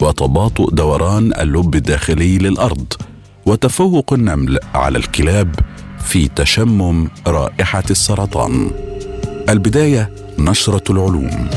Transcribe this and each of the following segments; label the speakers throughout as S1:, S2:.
S1: وتباطؤ دوران اللب الداخلي للأرض وتفوق النمل على الكلاب في تشمم رائحة السرطان. البداية نشرة العلوم.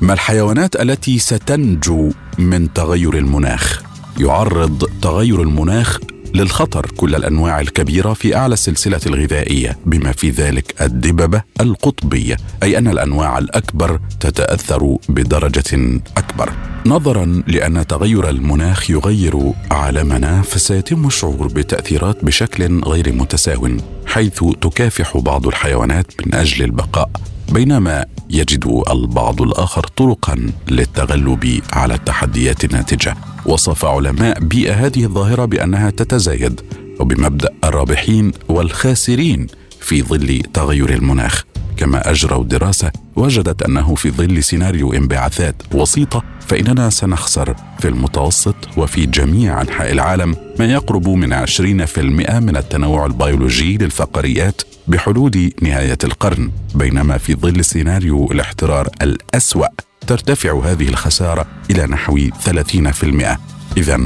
S1: ما الحيوانات التي ستنجو من تغير المناخ؟ يعرض تغير المناخ للخطر كل الأنواع الكبيرة في أعلى السلسلة الغذائية بما في ذلك الدببة القطبية أي أن الأنواع الأكبر تتأثر بدرجة أكبر. نظرا لأن تغير المناخ يغير عالمنا فسيتم الشعور بتأثيرات بشكل غير متساو حيث تكافح بعض الحيوانات من أجل البقاء بينما يجد البعض الآخر طرقا للتغلب على التحديات الناتجة. وصف علماء بيئة هذه الظاهرة بأنها تتزايد وبمبدأ الرابحين والخاسرين في ظل تغير المناخ. كما أجروا دراسه وجدت أنه في ظل سيناريو انبعاثات وسيطة فإننا سنخسر في المتوسط وفي جميع أنحاء العالم ما يقرب من 20% من التنوع البيولوجي للفقريات بحلول نهاية القرن. بينما في ظل سيناريو الاحترار الأسوأ ترتفع هذه الخسارة إلى نحو 30% اذا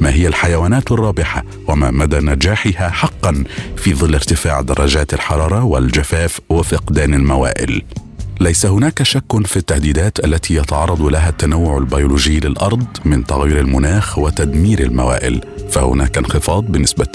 S1: ما هي الحيوانات الرابحة وما مدى نجاحها حقا في ظل ارتفاع درجات الحرارة والجفاف وفقدان الموائل؟ ليس هناك شك في التهديدات التي يتعرض لها التنوع البيولوجي للأرض من تغير المناخ وتدمير الموائل فهناك انخفاض بنسبة 69%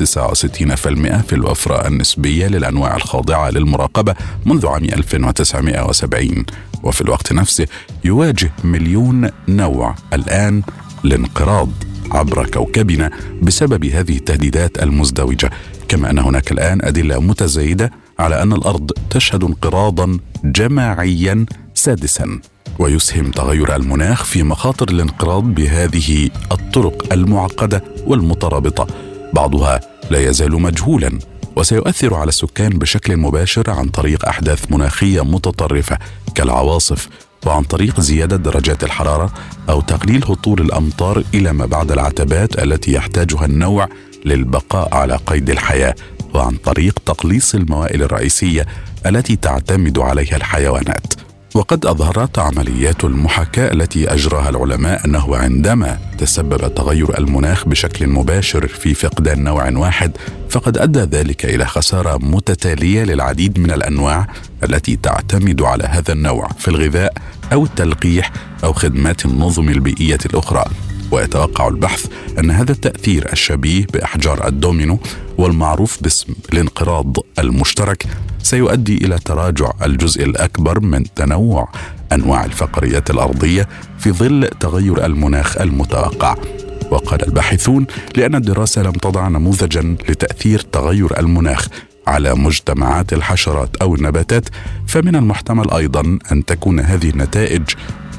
S1: في الوفرة النسبية للأنواع الخاضعة للمراقبة منذ عام 1970 وفي الوقت نفسه يواجه مليون نوع الآن الانقراض عبر كوكبنا بسبب هذه التهديدات المزدوجة. كما أن هناك الآن أدلة متزايدة على أن الأرض تشهد انقراضا جماعيا سادسا ويسهم تغير المناخ في مخاطر الانقراض بهذه الطرق المعقدة والمترابطة. بعضها لا يزال مجهولا وسيؤثر على السكان بشكل مباشر عن طريق أحداث مناخية متطرفة كالعواصف وعن طريق زيادة درجات الحرارة أو تقليل هطول الأمطار إلى ما بعد العتبات التي يحتاجها النوع للبقاء على قيد الحياة وعن طريق تقليص الموائل الرئيسية التي تعتمد عليها الحيوانات. وقد أظهرت عمليات المحاكاة التي أجراها العلماء أنه عندما تسبب تغير المناخ بشكل مباشر في فقدان نوع واحد فقد أدى ذلك إلى خسارة متتالية للعديد من الأنواع التي تعتمد على هذا النوع في الغذاء أو التلقيح أو خدمات النظم البيئية الأخرى. ويتوقع البحث أن هذا التأثير الشبيه بأحجار الدومينو والمعروف باسم الانقراض المشترك سيؤدي إلى تراجع الجزء الأكبر من تنوع أنواع الفقريات الأرضية في ظل تغير المناخ المتوقع. وقال الباحثون لأن الدراسة لم تضع نموذجا لتأثير تغير المناخ على مجتمعات الحشرات أو النباتات فمن المحتمل أيضا أن تكون هذه النتائج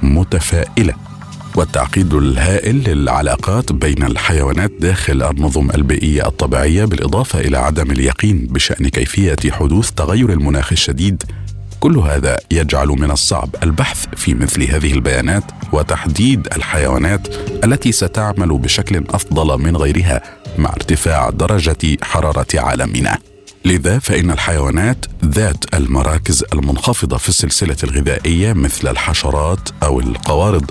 S1: متفائلة. والتعقيد الهائل للعلاقات بين الحيوانات داخل النظم البيئية الطبيعية بالإضافة إلى عدم اليقين بشأن كيفية حدوث تغير المناخ الشديد. كل هذا يجعل من الصعب البحث في مثل هذه البيانات وتحديد الحيوانات التي ستعمل بشكل أفضل من غيرها مع ارتفاع درجة حرارة عالمنا. لذا فإن الحيوانات ذات المراكز المنخفضة في السلسلة الغذائية مثل الحشرات أو القوارض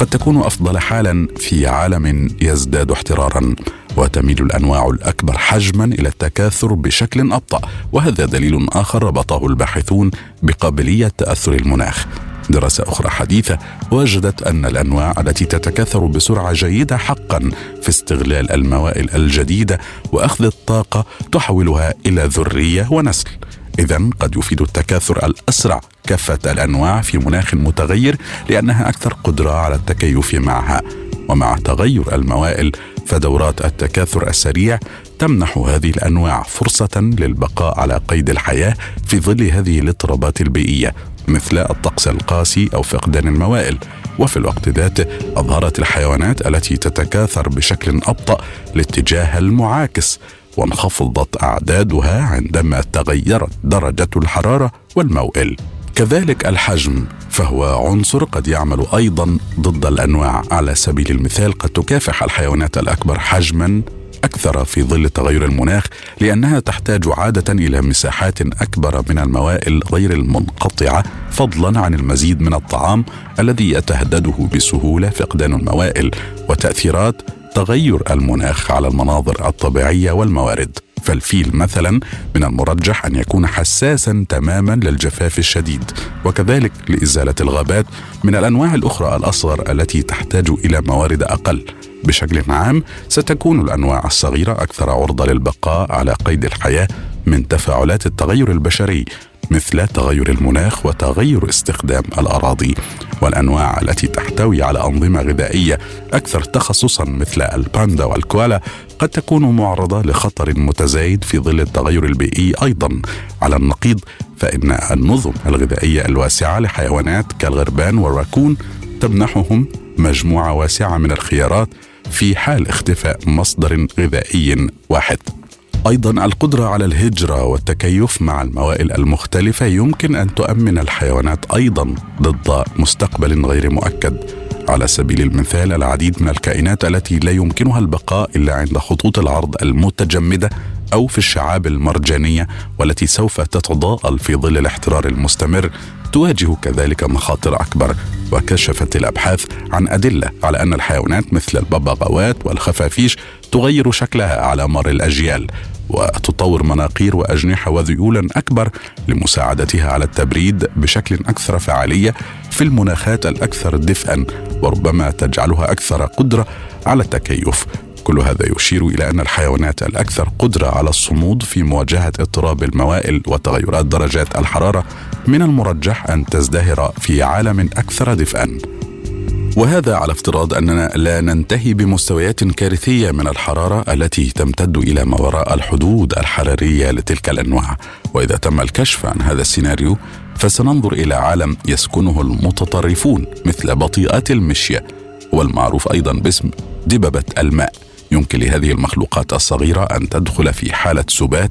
S1: قد تكون أفضل حالا في عالم يزداد احترارا وتميل الأنواع الأكبر حجما إلى التكاثر بشكل أبطأ وهذا دليل آخر ربطه الباحثون بقابلية تأثر المناخ. دراسة أخرى حديثة وجدت أن الأنواع التي تتكاثر بسرعة جيدة حقا في استغلال الموائل الجديدة وأخذ الطاقة تحولها إلى ذرية ونسل. إذا قد يفيد التكاثر الأسرع كافة الأنواع في مناخ متغير لأنها أكثر قدرة على التكيف معها. ومع تغير الموائل فدورات التكاثر السريع تمنح هذه الأنواع فرصة للبقاء على قيد الحياة في ظل هذه الاضطرابات البيئية مثل الطقس القاسي أو فقدان الموائل. وفي الوقت ذاته أظهرت الحيوانات التي تتكاثر بشكل أبطأ الاتجاه المعاكس. وانخفضت أعدادها عندما تغيرت درجة الحرارة والموئل. كذلك الحجم فهو عنصر قد يعمل أيضا ضد الأنواع. على سبيل المثال قد تكافح الحيوانات الأكبر حجما أكثر في ظل تغير المناخ لأنها تحتاج عادة إلى مساحات أكبر من الموائل غير المنقطعة فضلا عن المزيد من الطعام الذي يتهدده بسهولة فقدان الموائل. وتأثيرات تغير المناخ على المناظر الطبيعية والموارد. فالفيل مثلا من المرجح أن يكون حساسا تماما للجفاف الشديد وكذلك لإزالة الغابات من الأنواع الأخرى الأصغر التي تحتاج إلى موارد أقل. بشكل عام ستكون الأنواع الصغيرة أكثر عرضة للبقاء على قيد الحياة من تفاعلات التغير البشري مثل تغير المناخ وتغير استخدام الأراضي والأنواع التي تحتوي على أنظمة غذائية أكثر تخصصا مثل الباندا والكوالا قد تكون معرضة لخطر متزايد في ظل التغير البيئي أيضا. على النقيض فإن النظم الغذائية الواسعة لحيوانات كالغربان والراكون تمنحهم مجموعة واسعة من الخيارات في حال اختفاء مصدر غذائي واحد. أيضا القدرة على الهجرة والتكيف مع الموائل المختلفة يمكن أن تؤمن الحيوانات أيضا ضد مستقبل غير مؤكد. على سبيل المثال العديد من الكائنات التي لا يمكنها البقاء إلا عند خطوط العرض المتجمدة أو في الشعاب المرجانية والتي سوف تتضاءل في ظل الاحترار المستمر تواجه كذلك مخاطر أكبر وكشفت الأبحاث عن أدلة على أن الحيوانات مثل الببغاوات والخفافيش تغير شكلها على مر الأجيال وتطور مناقير وأجنحة وذيولا أكبر لمساعدتها على التبريد بشكل أكثر فعالية في المناخات الأكثر دفئا وربما تجعلها أكثر قدرة على التكيف. كل هذا يشير إلى أن الحيوانات الأكثر قدرة على الصمود في مواجهة اضطراب الموائل وتغيرات درجات الحرارة من المرجح أن تزدهر في عالم أكثر دفئا. وهذا على افتراض أننا لا ننتهي بمستويات كارثية من الحرارة التي تمتد إلى ما وراء الحدود الحرارية لتلك الأنواع. وإذا تم الكشف عن هذا السيناريو فسننظر إلى عالم يسكنه المتطرفون مثل بطيئات المشية والمعروف أيضا باسم دببه الماء. يمكن لهذه المخلوقات الصغيرة أن تدخل في حالة سبات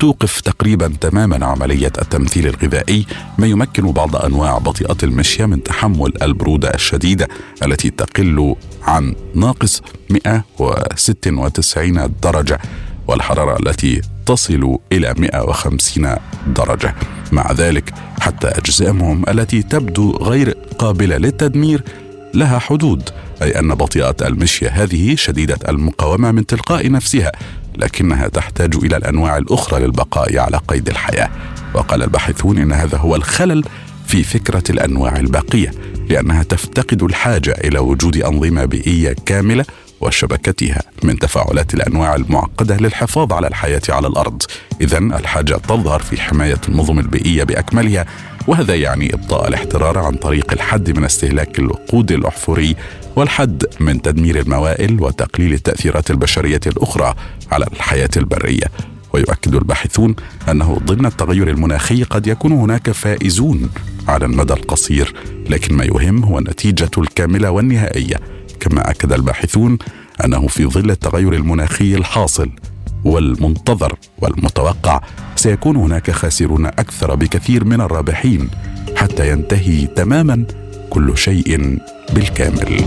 S1: توقف تقريبا تماما عملية التمثيل الغذائي ما يمكن بعض أنواع بطيئة المشية من تحمل البرودة الشديدة التي تقل عن ناقص 196 درجة والحرارة التي تصل إلى 150 درجة. مع ذلك حتى أجسامهم التي تبدو غير قابلة للتدمير لها حدود أي أن بطيئة المشية هذه شديدة المقاومة من تلقاء نفسها لكنها تحتاج إلى الأنواع الأخرى للبقاء على قيد الحياة. وقال الباحثون إن هذا هو الخلل في فكرة الأنواع الباقية لأنها تفتقد الحاجة إلى وجود أنظمة بيئية كاملة وشبكتها من تفاعلات الأنواع المعقدة للحفاظ على الحياة على الأرض. اذا الحاجة تظهر في حماية النظم البيئية بأكملها وهذا يعني إبطاء الاحترار عن طريق الحد من استهلاك الوقود الأحفوري والحد من تدمير الموائل وتقليل التأثيرات البشرية الأخرى على الحياة البرية. ويؤكد الباحثون أنه ضمن التغير المناخي قد يكون هناك فائزون على المدى القصير لكن ما يهم هو النتيجه الكاملة والنهائية. كما أكد الباحثون أنه في ظل التغير المناخي الحاصل والمنتظر والمتوقع. سيكون هناك خاسرون أكثر بكثير من الرابحين حتى ينتهي تماما كل شيء بالكامل.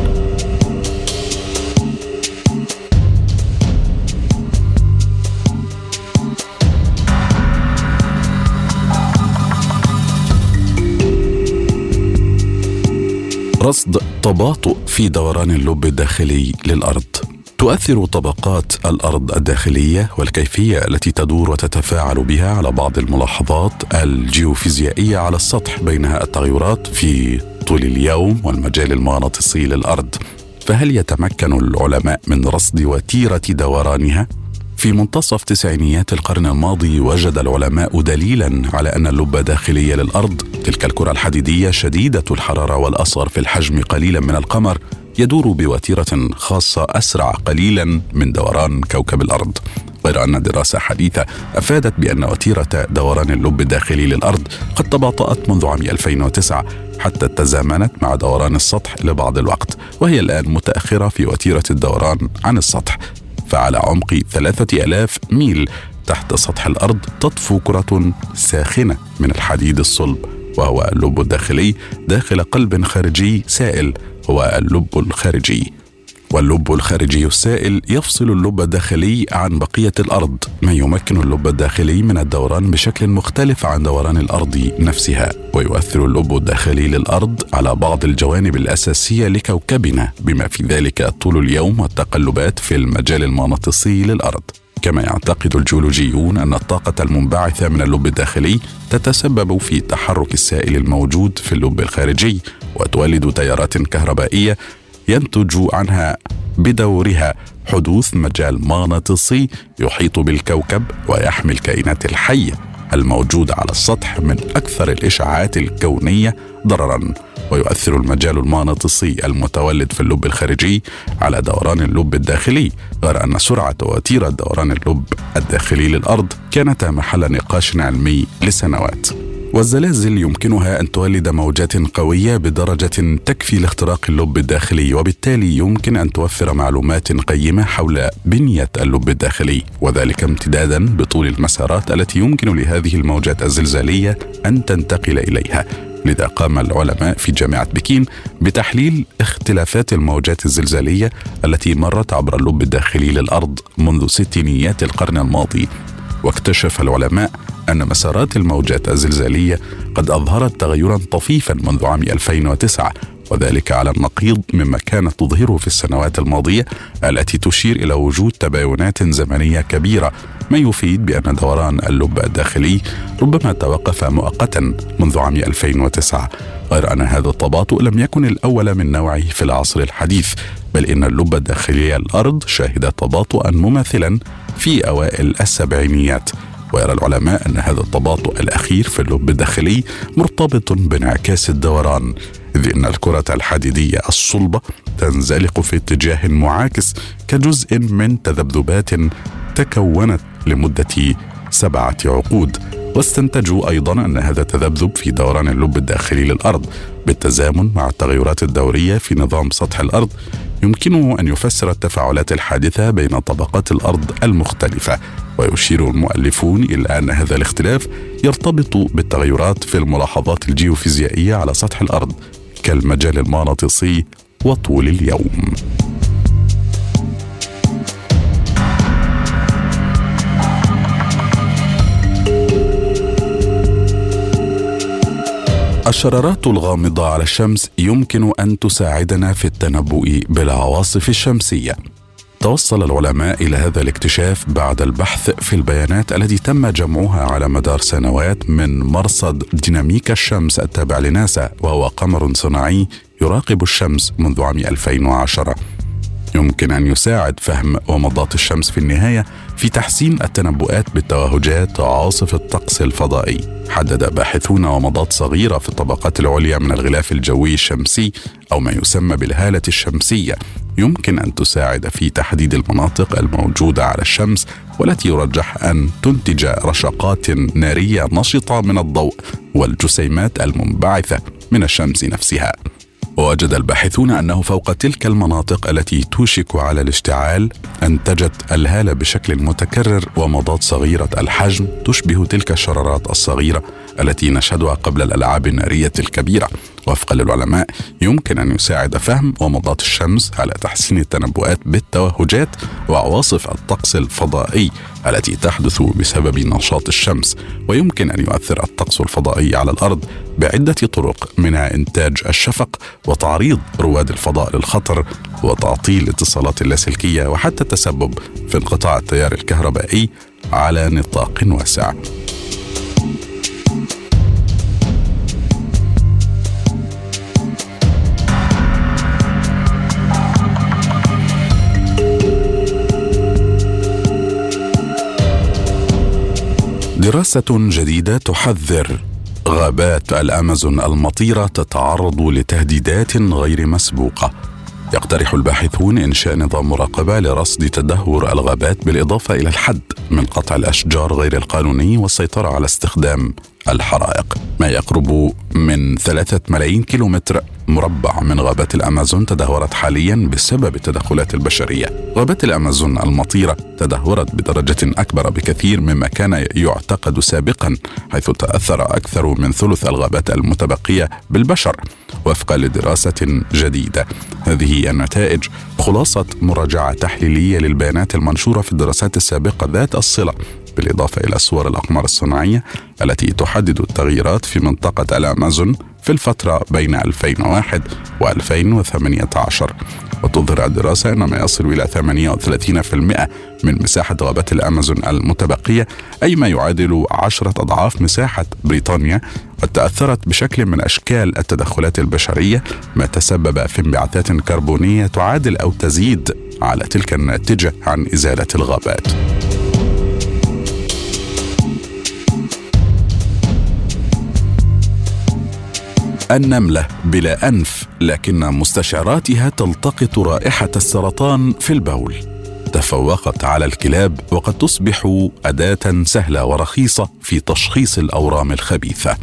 S1: رصد تباطؤ في دوران اللب الداخلي للأرض. تؤثر طبقات الأرض الداخلية والكيفية التي تدور وتتفاعل بها على بعض الملاحظات الجيوفيزيائية على السطح بينها التغيرات في طول اليوم والمجال المغناطيسي للأرض. فهل يتمكن العلماء من رصد وتيرة دورانها؟ في منتصف تسعينيات القرن الماضي وجد العلماء دليلا على أن اللب داخلية للأرض تلك الكرة الحديدية شديدة الحرارة والأصغر في الحجم قليلا من القمر يدور بوتيرة خاصة أسرع قليلا من دوران كوكب الأرض. غير أن دراسة حديثة أفادت بأن وتيرة دوران اللب الداخلي للأرض قد تباطأت منذ عام 2009 حتى تزامنت مع دوران السطح لبعض الوقت وهي الآن متأخرة في وتيرة الدوران عن السطح. فعلى عمق ثلاثة ألاف ميل تحت سطح الأرض تطفو كرة ساخنة من الحديد الصلب وهو اللب الداخلي داخل قلب خارجي سائل هو اللب الخارجي. واللب الخارجي السائل يفصل اللب الداخلي عن بقية الأرض. ما يمكن اللب الداخلي من الدوران بشكل مختلف عن دوران الأرض نفسها ويؤثر اللب الداخلي للأرض على بعض الجوانب الأساسية لكوكبنا بما في ذلك طول اليوم والتقلبات في المجال المغناطيسي للأرض. كما يعتقد الجيولوجيون أن الطاقة المنبعثة من اللب الداخلي تتسبب في تحرك السائل الموجود في اللب الخارجي وتولد تيارات كهربائية ينتج عنها بدورها حدوث مجال مغناطيسي يحيط بالكوكب ويحمي الكائنات الحيه الموجوده على السطح من أكثر الإشعاعات الكونية ضررا. ويؤثر المجال المغناطيسي المتولد في اللب الخارجي على دوران اللب الداخلي غير أن سرعة وتيره دوران اللب الداخلي للأرض كانتا محل نقاش علمي لسنوات. والزلازل يمكنها أن تولد موجات قوية بدرجة تكفي لاختراق اللب الداخلي وبالتالي يمكن أن توفر معلومات قيمة حول بنية اللب الداخلي وذلك امتدادا بطول المسارات التي يمكن لهذه الموجات الزلزالية أن تنتقل إليها. لذا قام العلماء في جامعة بكين بتحليل اختلافات الموجات الزلزالية التي مرت عبر اللب الداخلي للأرض منذ ستينيات القرن الماضي. واكتشف العلماء أن مسارات الموجات الزلزالية قد أظهرت تغيرا طفيفا منذ عام 2009 وذلك على النقيض مما كانت تظهره في السنوات الماضية التي تشير إلى وجود تباينات زمنية كبيرة. ما يفيد بأن دوران اللب الداخلي ربما توقف مؤقتا منذ عام 2009 غير أن هذا التباطؤ لم يكن الأول من نوعه في العصر الحديث بل إن اللب الداخلي الأرض شهد تباطؤا مماثلا في أوائل السبعينيات ويرى العلماء أن هذا التباطؤ الأخير في اللب الداخلي مرتبط بانعكاس الدوران إذ إن الكرة الحديدية الصلبة تنزلق في اتجاه معاكس كجزء من تذبذبات تكونت لمدة سبعة عقود. واستنتجوا أيضا أن هذا التذبذب في دوران اللب الداخلي للأرض بالتزامن مع التغيرات الدورية في نظام سطح الأرض يمكنه أن يفسر التفاعلات الحادثة بين طبقات الأرض المختلفة. ويشير المؤلفون إلى أن هذا الاختلاف يرتبط بالتغيرات في الملاحظات الجيوفيزيائية على سطح الأرض كالمجال المغناطيسي وطول اليوم. الشرارات الغامضة على الشمس يمكن أن تساعدنا في التنبؤ بالعواصف الشمسية. توصل العلماء إلى هذا الاكتشاف بعد البحث في البيانات التي تم جمعها على مدار سنوات من مرصد ديناميكا الشمس التابع لناسا وهو قمر صناعي يراقب الشمس منذ عام 2010 يمكن أن يساعد فهم ومضات الشمس في النهاية في تحسين التنبؤات بالتوهجات عاصف الطقس الفضائي. حدد باحثون ومضات صغيرة في الطبقات العليا من الغلاف الجوي الشمسي أو ما يسمى بالهالة الشمسية. يمكن أن تساعد في تحديد المناطق الموجودة على الشمس والتي يرجح أن تنتج رشقات نارية نشطة من الضوء والجسيمات المنبعثة من الشمس نفسها. ووجد الباحثون أنه فوق تلك المناطق التي توشك على الاشتعال انتجت الهاله بشكل متكرر ومضاد صغيرة الحجم تشبه تلك الشرارات الصغيرة. التي نشهدها قبل الألعاب النارية الكبيرة. وفقا للعلماء يمكن أن يساعد فهم ومضات الشمس على تحسين التنبؤات بالتوهجات وعواصف الطقس الفضائي التي تحدث بسبب نشاط الشمس. ويمكن أن يؤثر الطقس الفضائي على الأرض بعدة طرق منها إنتاج الشفق وتعريض رواد الفضاء للخطر وتعطيل الاتصالات اللاسلكية وحتى التسبب في انقطاع التيار الكهربائي على نطاق واسع. دراسة جديدة تحذر. غابات الأمازون المطيرة تتعرض لتهديدات غير مسبوقة. يقترح الباحثون إنشاء نظام مراقبة لرصد تدهور الغابات بالإضافة إلى الحد من قطع الأشجار غير القانوني والسيطرة على استخدام الحرائق. ما يقرب من ثلاثة ملايين كيلومتر مربع من غابات الأمازون تدهورت حاليا بسبب التدخلات البشرية. غابات الأمازون المطيرة تدهورت بدرجة أكبر بكثير مما كان يعتقد سابقا حيث تأثر أكثر من ثلث الغابات المتبقية بالبشر وفقا لدراسة جديدة. هذه النتائج. خلاصة مراجعة تحليلية للبيانات المنشورة في الدراسات السابقة ذات الصلة. بالإضافة إلى صور الأقمار الصناعية التي تحدد التغييرات في منطقة الأمازون في الفترة بين 2001 و 2018 وتظهر الدراسة أن ما يصل إلى 38% من مساحة غابات الأمازون المتبقية أي ما يعادل عشرة أضعاف مساحة بريطانيا قد تأثرت بشكل من أشكال التدخلات البشرية ما تسبب في انبعاثات كربونية تعادل أو تزيد على تلك الناتجة عن إزالة الغابات. النملة بلا أنف لكن مستشعراتها تلتقط رائحة السرطان في البول. تفوقت على الكلاب وقد تصبح أداة سهلة ورخيصة في تشخيص الأورام الخبيثة.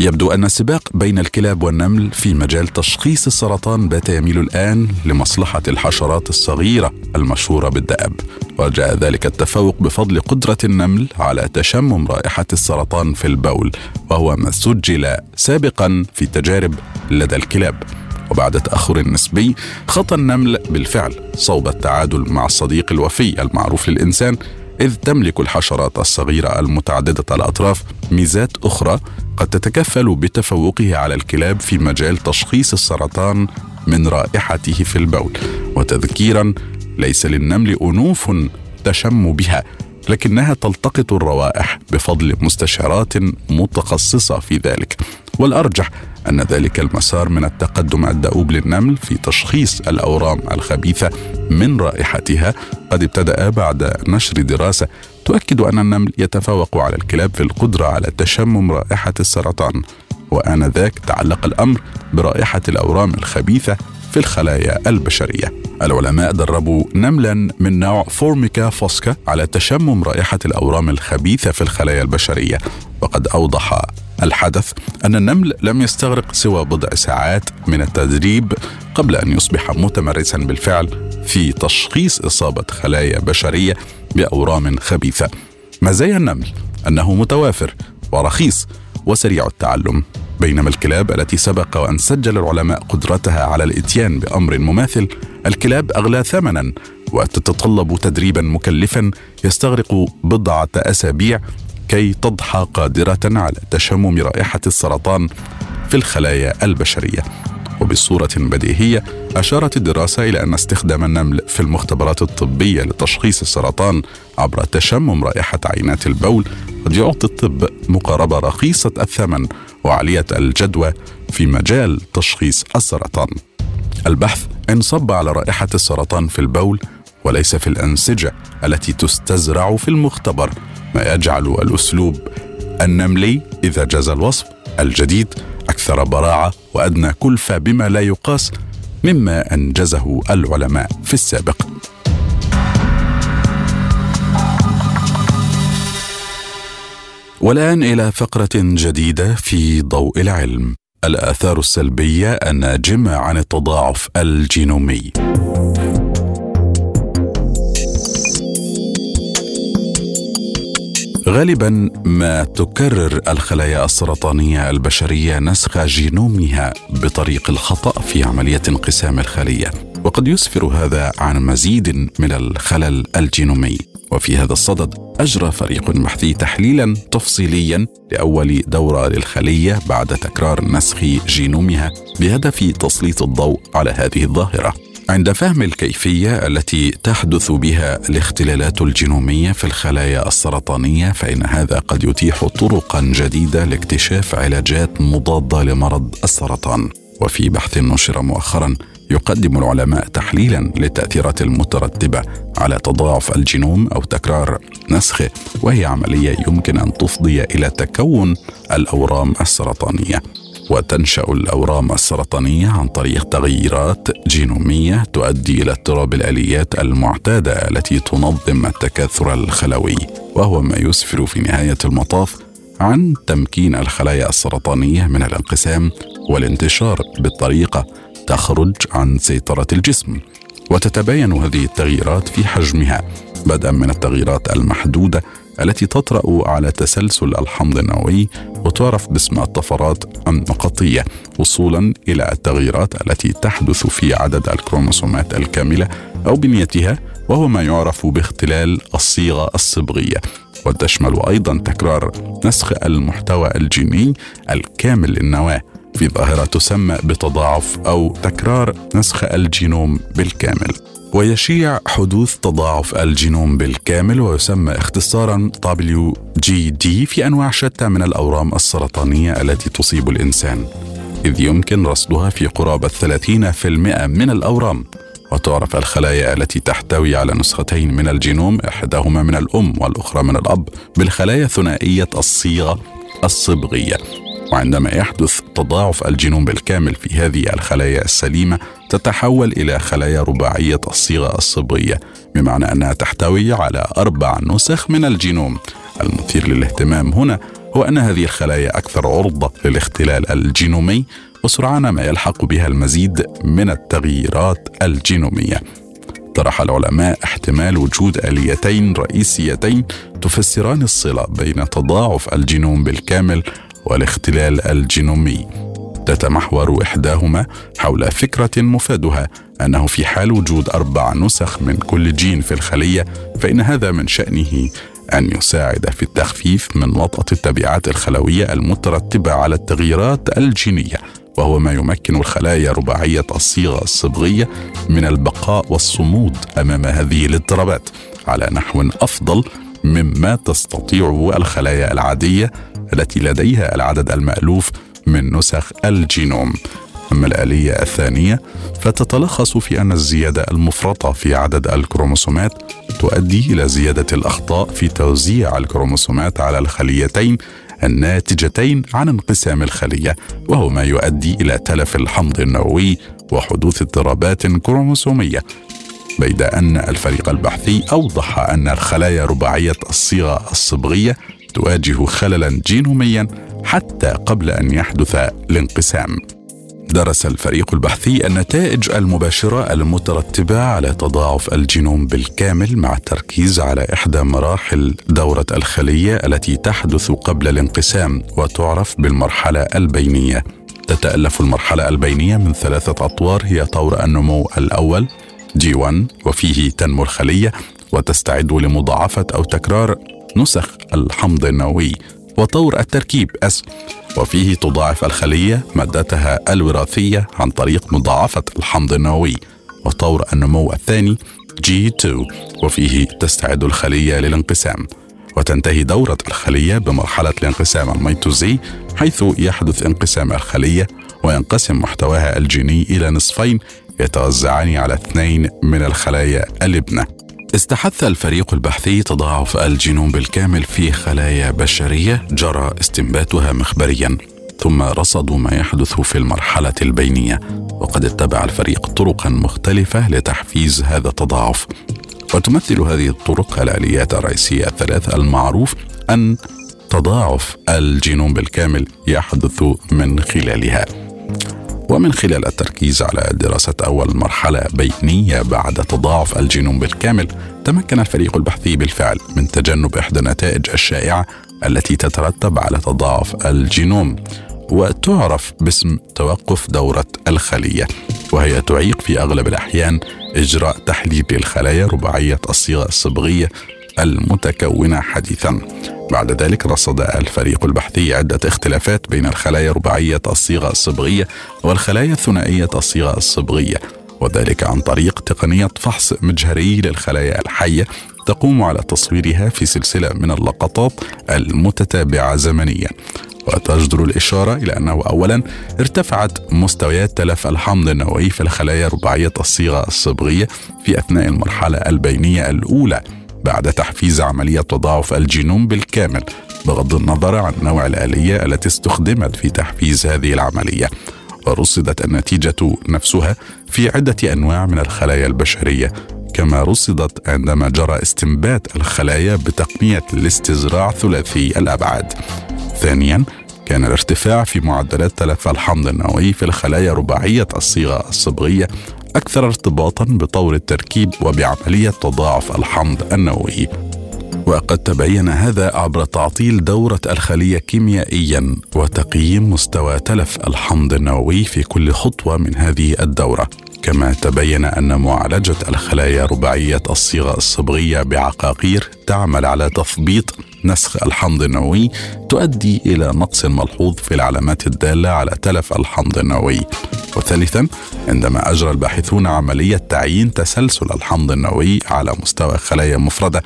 S1: يبدو أن السباق بين الكلاب والنمل في مجال تشخيص السرطان بات يميل الآن لمصلحة الحشرات الصغيرة المشهورة بالدأب. وجاء ذلك التفوق بفضل قدرة النمل على تشمم رائحة السرطان في البول وهو ما سجل سابقا في تجارب لدى الكلاب. وبعد تأخر نسبي خطى النمل بالفعل صوب التعادل مع الصديق الوفي المعروف للإنسان إذ تملك الحشرات الصغيرة المتعددة الأطراف ميزات أخرى قد تتكفل بتفوقه على الكلاب في مجال تشخيص السرطان من رائحته في البول. وتذكيرا ليس للنمل أنوف تشم بها لكنها تلتقط الروائح بفضل مستشعرات متخصصة في ذلك. والأرجح أن ذلك المسار من التقدم الدؤوب للنمل في تشخيص الأورام الخبيثة من رائحتها قد ابتدأ بعد نشر دراسة تؤكد أن النمل يتفوق على الكلاب في القدرة على تشمم رائحة السرطان وآنذاك تعلق الأمر برائحة الأورام الخبيثة في الخلايا البشرية. العلماء دربوا نملا من نوع فورميكا فوسكا على تشمم رائحة الأورام الخبيثة في الخلايا البشرية وقد أوضح الحدث أن النمل لم يستغرق سوى بضع ساعات من التدريب قبل أن يصبح متمرسا بالفعل في تشخيص إصابة خلايا بشرية بأورام خبيثة. مزايا النمل أنه متوافر ورخيص وسريع التعلم. بينما الكلاب التي سبق وأن سجل العلماء قدرتها على الإتيان بأمر مماثل الكلاب أغلى ثمنا وتتطلب تدريبا مكلفا يستغرق بضعة أسابيع كي تضحى قادرة على تشمم رائحة السرطان في الخلايا البشرية. وبصورة بديهية أشارت الدراسة إلى أن استخدام النمل في المختبرات الطبية لتشخيص السرطان عبر تشمم رائحة عينات البول قد يعطي الطب مقاربة رخيصة الثمن وعالية الجدوى في مجال تشخيص السرطان. البحث انصب على رائحة السرطان في البول وليس في الأنسجة التي تستزرع في المختبر ما يجعل الأسلوب النملي إذا جاز الوصف الجديد أكثر براعة وأدنى كلفة بما لا يقاس مما أنجزه العلماء في السابق. والآن إلى فقرة جديدة في ضوء العلم. الآثار السلبية الناجمة عن التضاعف الجينومي. غالبا ما تكرر الخلايا السرطانية البشرية نسخ جينومها بطريق الخطأ في عملية انقسام الخلية. وقد يسفر هذا عن مزيد من الخلل الجينومي. وفي هذا الصدد أجرى فريق بحثي تحليلا تفصيليا لأول دورة للخلية بعد تكرار نسخ جينومها بهدف تسليط الضوء على هذه الظاهرة. عند فهم الكيفية التي تحدث بها الاختلالات الجينومية في الخلايا السرطانية فإن هذا قد يتيح طرقا جديدة لاكتشاف علاجات مضادة لمرض السرطان. وفي بحث نشر مؤخرا يقدم العلماء تحليلا للتأثيرات المترتبة على تضاعف الجينوم أو تكرار نسخه وهي عملية يمكن أن تفضي إلى تكون الأورام السرطانية. وتنشأ الأورام السرطانية عن طريق تغييرات جينومية تؤدي إلى اضطراب الآليات المعتادة التي تنظم التكاثر الخلوي وهو ما يسفر في نهاية المطاف عن تمكين الخلايا السرطانية من الانقسام والانتشار بالطريقة تخرج عن سيطرة الجسم. وتتباين هذه التغييرات في حجمها بدءا من التغييرات المحدودة التي تطرأ على تسلسل الحمض النووي وتعرف باسم الطفرات النقطية وصولا إلى التغييرات التي تحدث في عدد الكروموسومات الكاملة أو بنيتها وهو ما يعرف باختلال الصيغة الصبغية. وتشمل أيضا تكرار نسخ المحتوى الجيني الكامل للنواة في ظاهرة تسمى بتضاعف أو تكرار نسخ الجينوم بالكامل. ويشيع حدوث تضاعف الجينوم بالكامل ويسمى اختصارا WGD في أنواع شتى من الأورام السرطانية التي تصيب الإنسان إذ يمكن رصدها في قرابة 30% من الأورام. وتعرف الخلايا التي تحتوي على نسختين من الجينوم إحداهما من الأم والأخرى من الأب بالخلايا ثنائيه الصيغة الصبغية. وعندما يحدث تضاعف الجينوم بالكامل في هذه الخلايا السليمة تتحول إلى خلايا رباعية الصيغة الصبغية بمعنى أنها تحتوي على أربع نسخ من الجينوم. المثير للاهتمام هنا هو أن هذه الخلايا أكثر عرضة للاختلال الجينومي وسرعان ما يلحق بها المزيد من التغييرات الجينومية. طرح العلماء احتمال وجود آليتين رئيسيتين تفسران الصلة بين تضاعف الجينوم بالكامل والاختلال الجينومي. تتمحور إحداهما حول فكرة مفادها أنه في حال وجود أربع نسخ من كل جين في الخلية فإن هذا من شأنه أن يساعد في التخفيف من وطأة التبعات الخلوية المترتبة على التغييرات الجينية وهو ما يمكن الخلايا رباعية الصيغة الصبغية من البقاء والصمود أمام هذه الاضطرابات على نحو أفضل مما تستطيعه الخلايا العادية التي لديها العدد المألوف من نسخ الجينوم. أما الآلية الثانية فتتلخص في أن الزيادة المفرطة في عدد الكروموسومات تؤدي إلى زيادة الأخطاء في توزيع الكروموسومات على الخليتين الناتجتين عن انقسام الخلية وهو ما يؤدي إلى تلف الحمض النووي وحدوث اضطرابات كروموسومية. بيد أن الفريق البحثي أوضح أن الخلايا رباعية الصيغة الصبغية تواجه خللا جينوميا حتى قبل أن يحدث الانقسام. درس الفريق البحثي النتائج المباشرة المترتبة على تضاعف الجينوم بالكامل مع التركيز على إحدى مراحل دورة الخلية التي تحدث قبل الانقسام وتعرف بالمرحلة البينية. تتألف المرحلة البينية من ثلاثة أطوار هي طور النمو الأول جي 1 وفيه تنمو الخلية وتستعد لمضاعفة أو تكرار نسخ الحمض النووي وطور التركيب S وفيه تضاعف الخلية مادتها الوراثية عن طريق مضاعفة الحمض النووي وطور النمو الثاني G2 وفيه تستعد الخلية للانقسام. وتنتهي دورة الخلية بمرحلة الانقسام الميتوزي حيث يحدث انقسام الخلية وينقسم محتواها الجيني إلى نصفين يتوزعان على اثنين من الخلايا الإبنة. استحث الفريق البحثي تضاعف الجينوم بالكامل في خلايا بشرية جرى استنباتها مخبريا ثم رصدوا ما يحدث في المرحلة البينية وقد اتبع الفريق طرقا مختلفة لتحفيز هذا التضاعف. وتمثل هذه الطرق الآليات الرئيسية الثلاث المعروف أن تضاعف الجينوم بالكامل يحدث من خلالها. ومن خلال التركيز على دراسة أول مرحلة بينية بعد تضاعف الجينوم بالكامل تمكن الفريق البحثي بالفعل من تجنب إحدى النتائج الشائعة التي تترتب على تضاعف الجينوم وتعرف باسم توقف دورة الخلية وهي تعيق في أغلب الأحيان إجراء تحليل للخلايا رباعية الصيغة الصبغية المتكونة حديثا. بعد ذلك رصد الفريق البحثي عدة اختلافات بين الخلايا رباعية الصيغة الصبغية والخلايا الثنائية الصيغة الصبغية وذلك عن طريق تقنية فحص مجهري للخلايا الحية تقوم على تصويرها في سلسلة من اللقطات المتتابعة زمنيا. وتجدر الإشارة إلى أنه أولا ارتفعت مستويات تلف الحمض النووي في الخلايا رباعية الصيغة الصبغية في أثناء المرحلة البينية الأولى. بعد تحفيز عملية تضاعف الجينوم بالكامل بغض النظر عن نوع الآلية التي استخدمت في تحفيز هذه العملية. ورصدت النتيجة نفسها في عدة أنواع من الخلايا البشرية كما رصدت عندما جرى استنبات الخلايا بتقنية الاستزراع ثلاثي الأبعاد. ثانيا كان الارتفاع في معدلات تلف الحمض النووي في الخلايا رباعية الصيغة الصبغية أكثر ارتباطا بطور التركيب وبعملية تضاعف الحمض النووي. وقد تبين هذا عبر تعطيل دورة الخلية كيميائيا وتقييم مستوى تلف الحمض النووي في كل خطوة من هذه الدورة. كما تبين أن معالجة الخلايا رباعية الصيغة الصبغية بعقاقير تعمل على تثبيط نسخ الحمض النووي تؤدي إلى نقص ملحوظ في العلامات الدالة على تلف الحمض النووي. وثالثا عندما أجرى الباحثون عملية تعيين تسلسل الحمض النووي على مستوى خلايا مفردة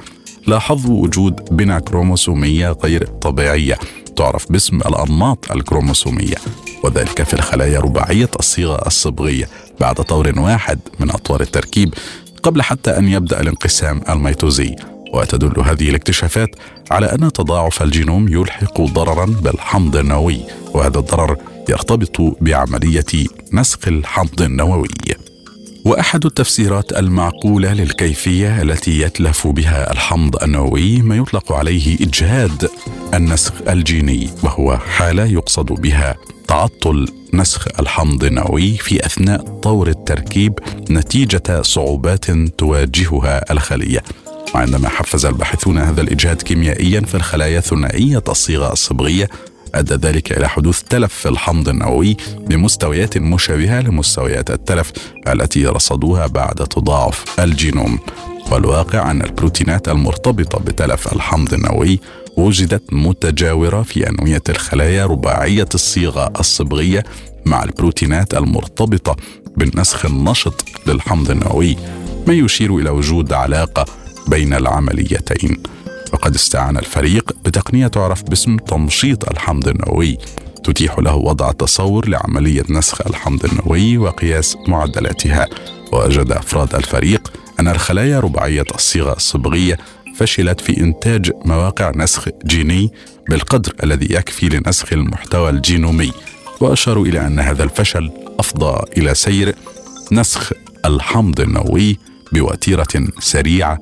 S1: لاحظوا وجود بنى كروموسوميه غير طبيعية تعرف باسم الأنماط الكروموسومية وذلك في الخلايا رباعية الصيغة الصبغية بعد طور واحد من أطوار التركيب قبل حتى أن يبدأ الانقسام الميتوزي. وتدل هذه الاكتشافات على أن تضاعف الجينوم يلحق ضررا بالحمض النووي وهذا الضرر يرتبط بعملية نسخ الحمض النووي. وأحد التفسيرات المعقولة للكيفية التي يتلف بها الحمض النووي ما يطلق عليه إجهاد النسخ الجيني وهو حالة يقصد بها تعطل نسخ الحمض النووي في أثناء طور التركيب نتيجة صعوبات تواجهها الخلية. وعندما حفز الباحثون هذا الإجهاد كيميائيا في الخلايا ثنائيه الصيغه الصبغية أدى ذلك إلى حدوث تلف في الحمض النووي بمستويات مشابهة لمستويات التلف التي رصدوها بعد تضاعف الجينوم. والواقع أن البروتينات المرتبطة بتلف الحمض النووي وجدت متجاورة في أنوية الخلايا رباعية الصيغة الصبغية مع البروتينات المرتبطة بالنسخ النشط للحمض النووي ما يشير إلى وجود علاقة بين العمليتين. وقد استعان الفريق بتقنية تعرف باسم تمشيط الحمض النووي. تتيح له وضع تصور لعملية نسخ الحمض النووي وقياس معدلاتها. ووجد أفراد الفريق أن الخلايا رباعية الصيغة الصبغية فشلت في إنتاج مواقع نسخ جيني بالقدر الذي يكفي لنسخ المحتوى الجينومي. وأشاروا إلى أن هذا الفشل أفضى إلى سير نسخ الحمض النووي بوتيرة سريعة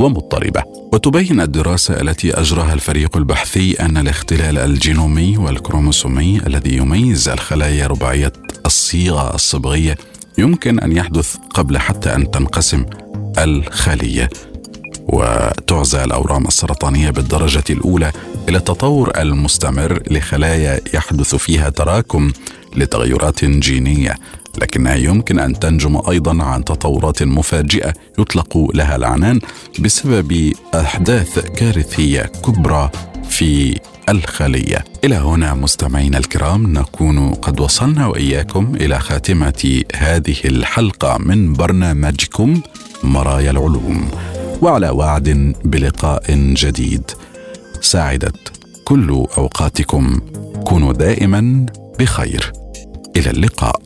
S1: ومضطربة. وتبين الدراسة التي أجراها الفريق البحثي أن الاختلال الجينومي والكروموسومي الذي يميز الخلايا رباعية الصيغة الصبغية يمكن أن يحدث قبل حتى أن تنقسم الخلية. وتعزى الأورام السرطانية بالدرجة الأولى إلى التطور المستمر لخلايا يحدث فيها تراكم لتغيرات جينية. لكنها يمكن أن تنجم أيضا عن تطورات مفاجئة يطلق لها العنان بسبب أحداث كارثية كبرى في الخلية. إلى هنا مستمعينا الكرام نكون قد وصلنا وإياكم إلى خاتمة هذه الحلقة من برنامجكم مرايا العلوم وعلى وعد بلقاء جديد. ساعدت كل أوقاتكم كونوا دائما بخير. إلى اللقاء.